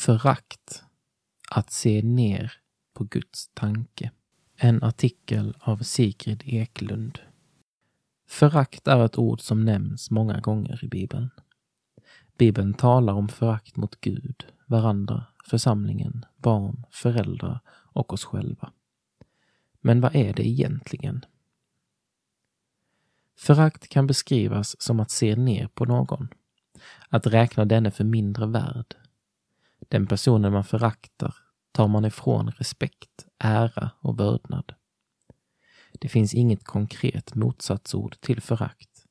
Förakt. Att se ner på Guds tanke. En artikel av Sigrid Eklund. Förakt är ett ord som nämns många gånger i Bibeln. Bibeln talar om förakt mot Gud, varandra, församlingen, barn, föräldrar och oss själva. Men vad är det egentligen? Förakt kan beskrivas som att se ner på någon, att räkna denne för mindre värd. Den personen man föraktar tar man ifrån respekt, ära och vördnad. Det finns inget konkret motsatsord till förakt,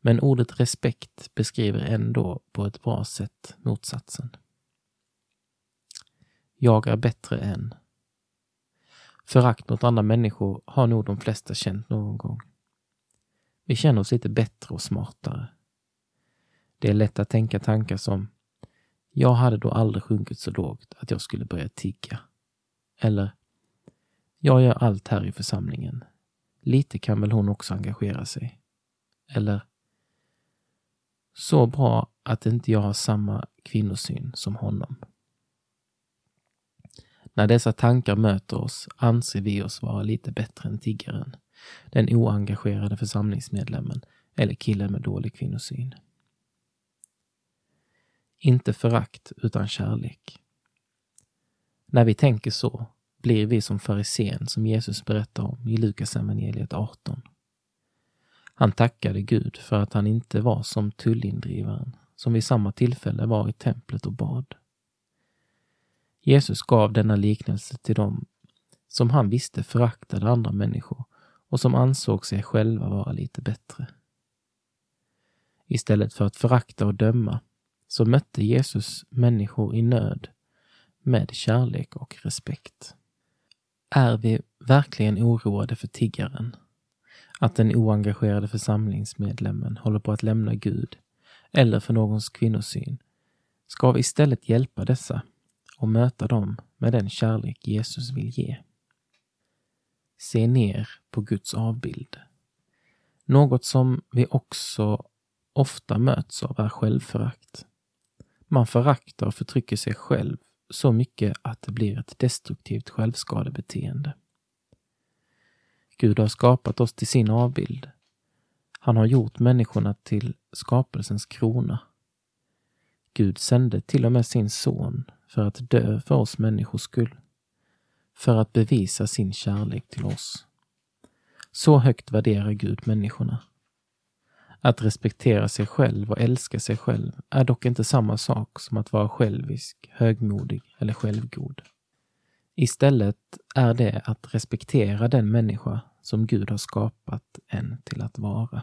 men ordet respekt beskriver ändå på ett bra sätt motsatsen. Jag är bättre än. Förakt mot andra människor har nog de flesta känt någon gång. Vi känner oss lite bättre och smartare. Det är lätt att tänka tankar som jag hade då aldrig sjunkit så lågt att jag skulle börja tigga. Eller jag gör allt här i församlingen. Lite kan väl hon också engagera sig. Eller så bra att inte jag har samma kvinnosyn som honom. När dessa tankar möter oss anser vi oss vara lite bättre än tiggaren, den oengagerade församlingsmedlemmen eller killen med dålig kvinnosyn. Inte förakt utan kärlek. När vi tänker så blir vi som farisén som Jesus berättar om i Lukas evangeliet 18. Han tackade Gud för att han inte var som tullindrivaren som vid samma tillfälle var i templet och bad. Jesus gav denna liknelse till dem som han visste föraktade andra människor och som ansåg sig själva vara lite bättre. Istället för att förakta och döma så mötte Jesus människor i nöd med kärlek och respekt. Är vi verkligen oroade för tiggaren? Att den oengagerade församlingsmedlemmen håller på att lämna Gud eller för någons kvinnosyn? Ska vi istället hjälpa dessa och möta dem med den kärlek Jesus vill ge? Se ner på Guds avbild. Något som vi också ofta möts av är självförakt. Man föraktar och förtrycker sig själv så mycket att det blir ett destruktivt självskadebeteende. Gud har skapat oss till sin avbild. Han har gjort människorna till skapelsens krona. Gud sände till och med sin son för att dö för oss människors skull. För att bevisa sin kärlek till oss. Så högt värderar Gud människorna. Att respektera sig själv och älska sig själv är dock inte samma sak som att vara självisk, högmodig eller självgod. Istället är det att respektera den människa som Gud har skapat en till att vara.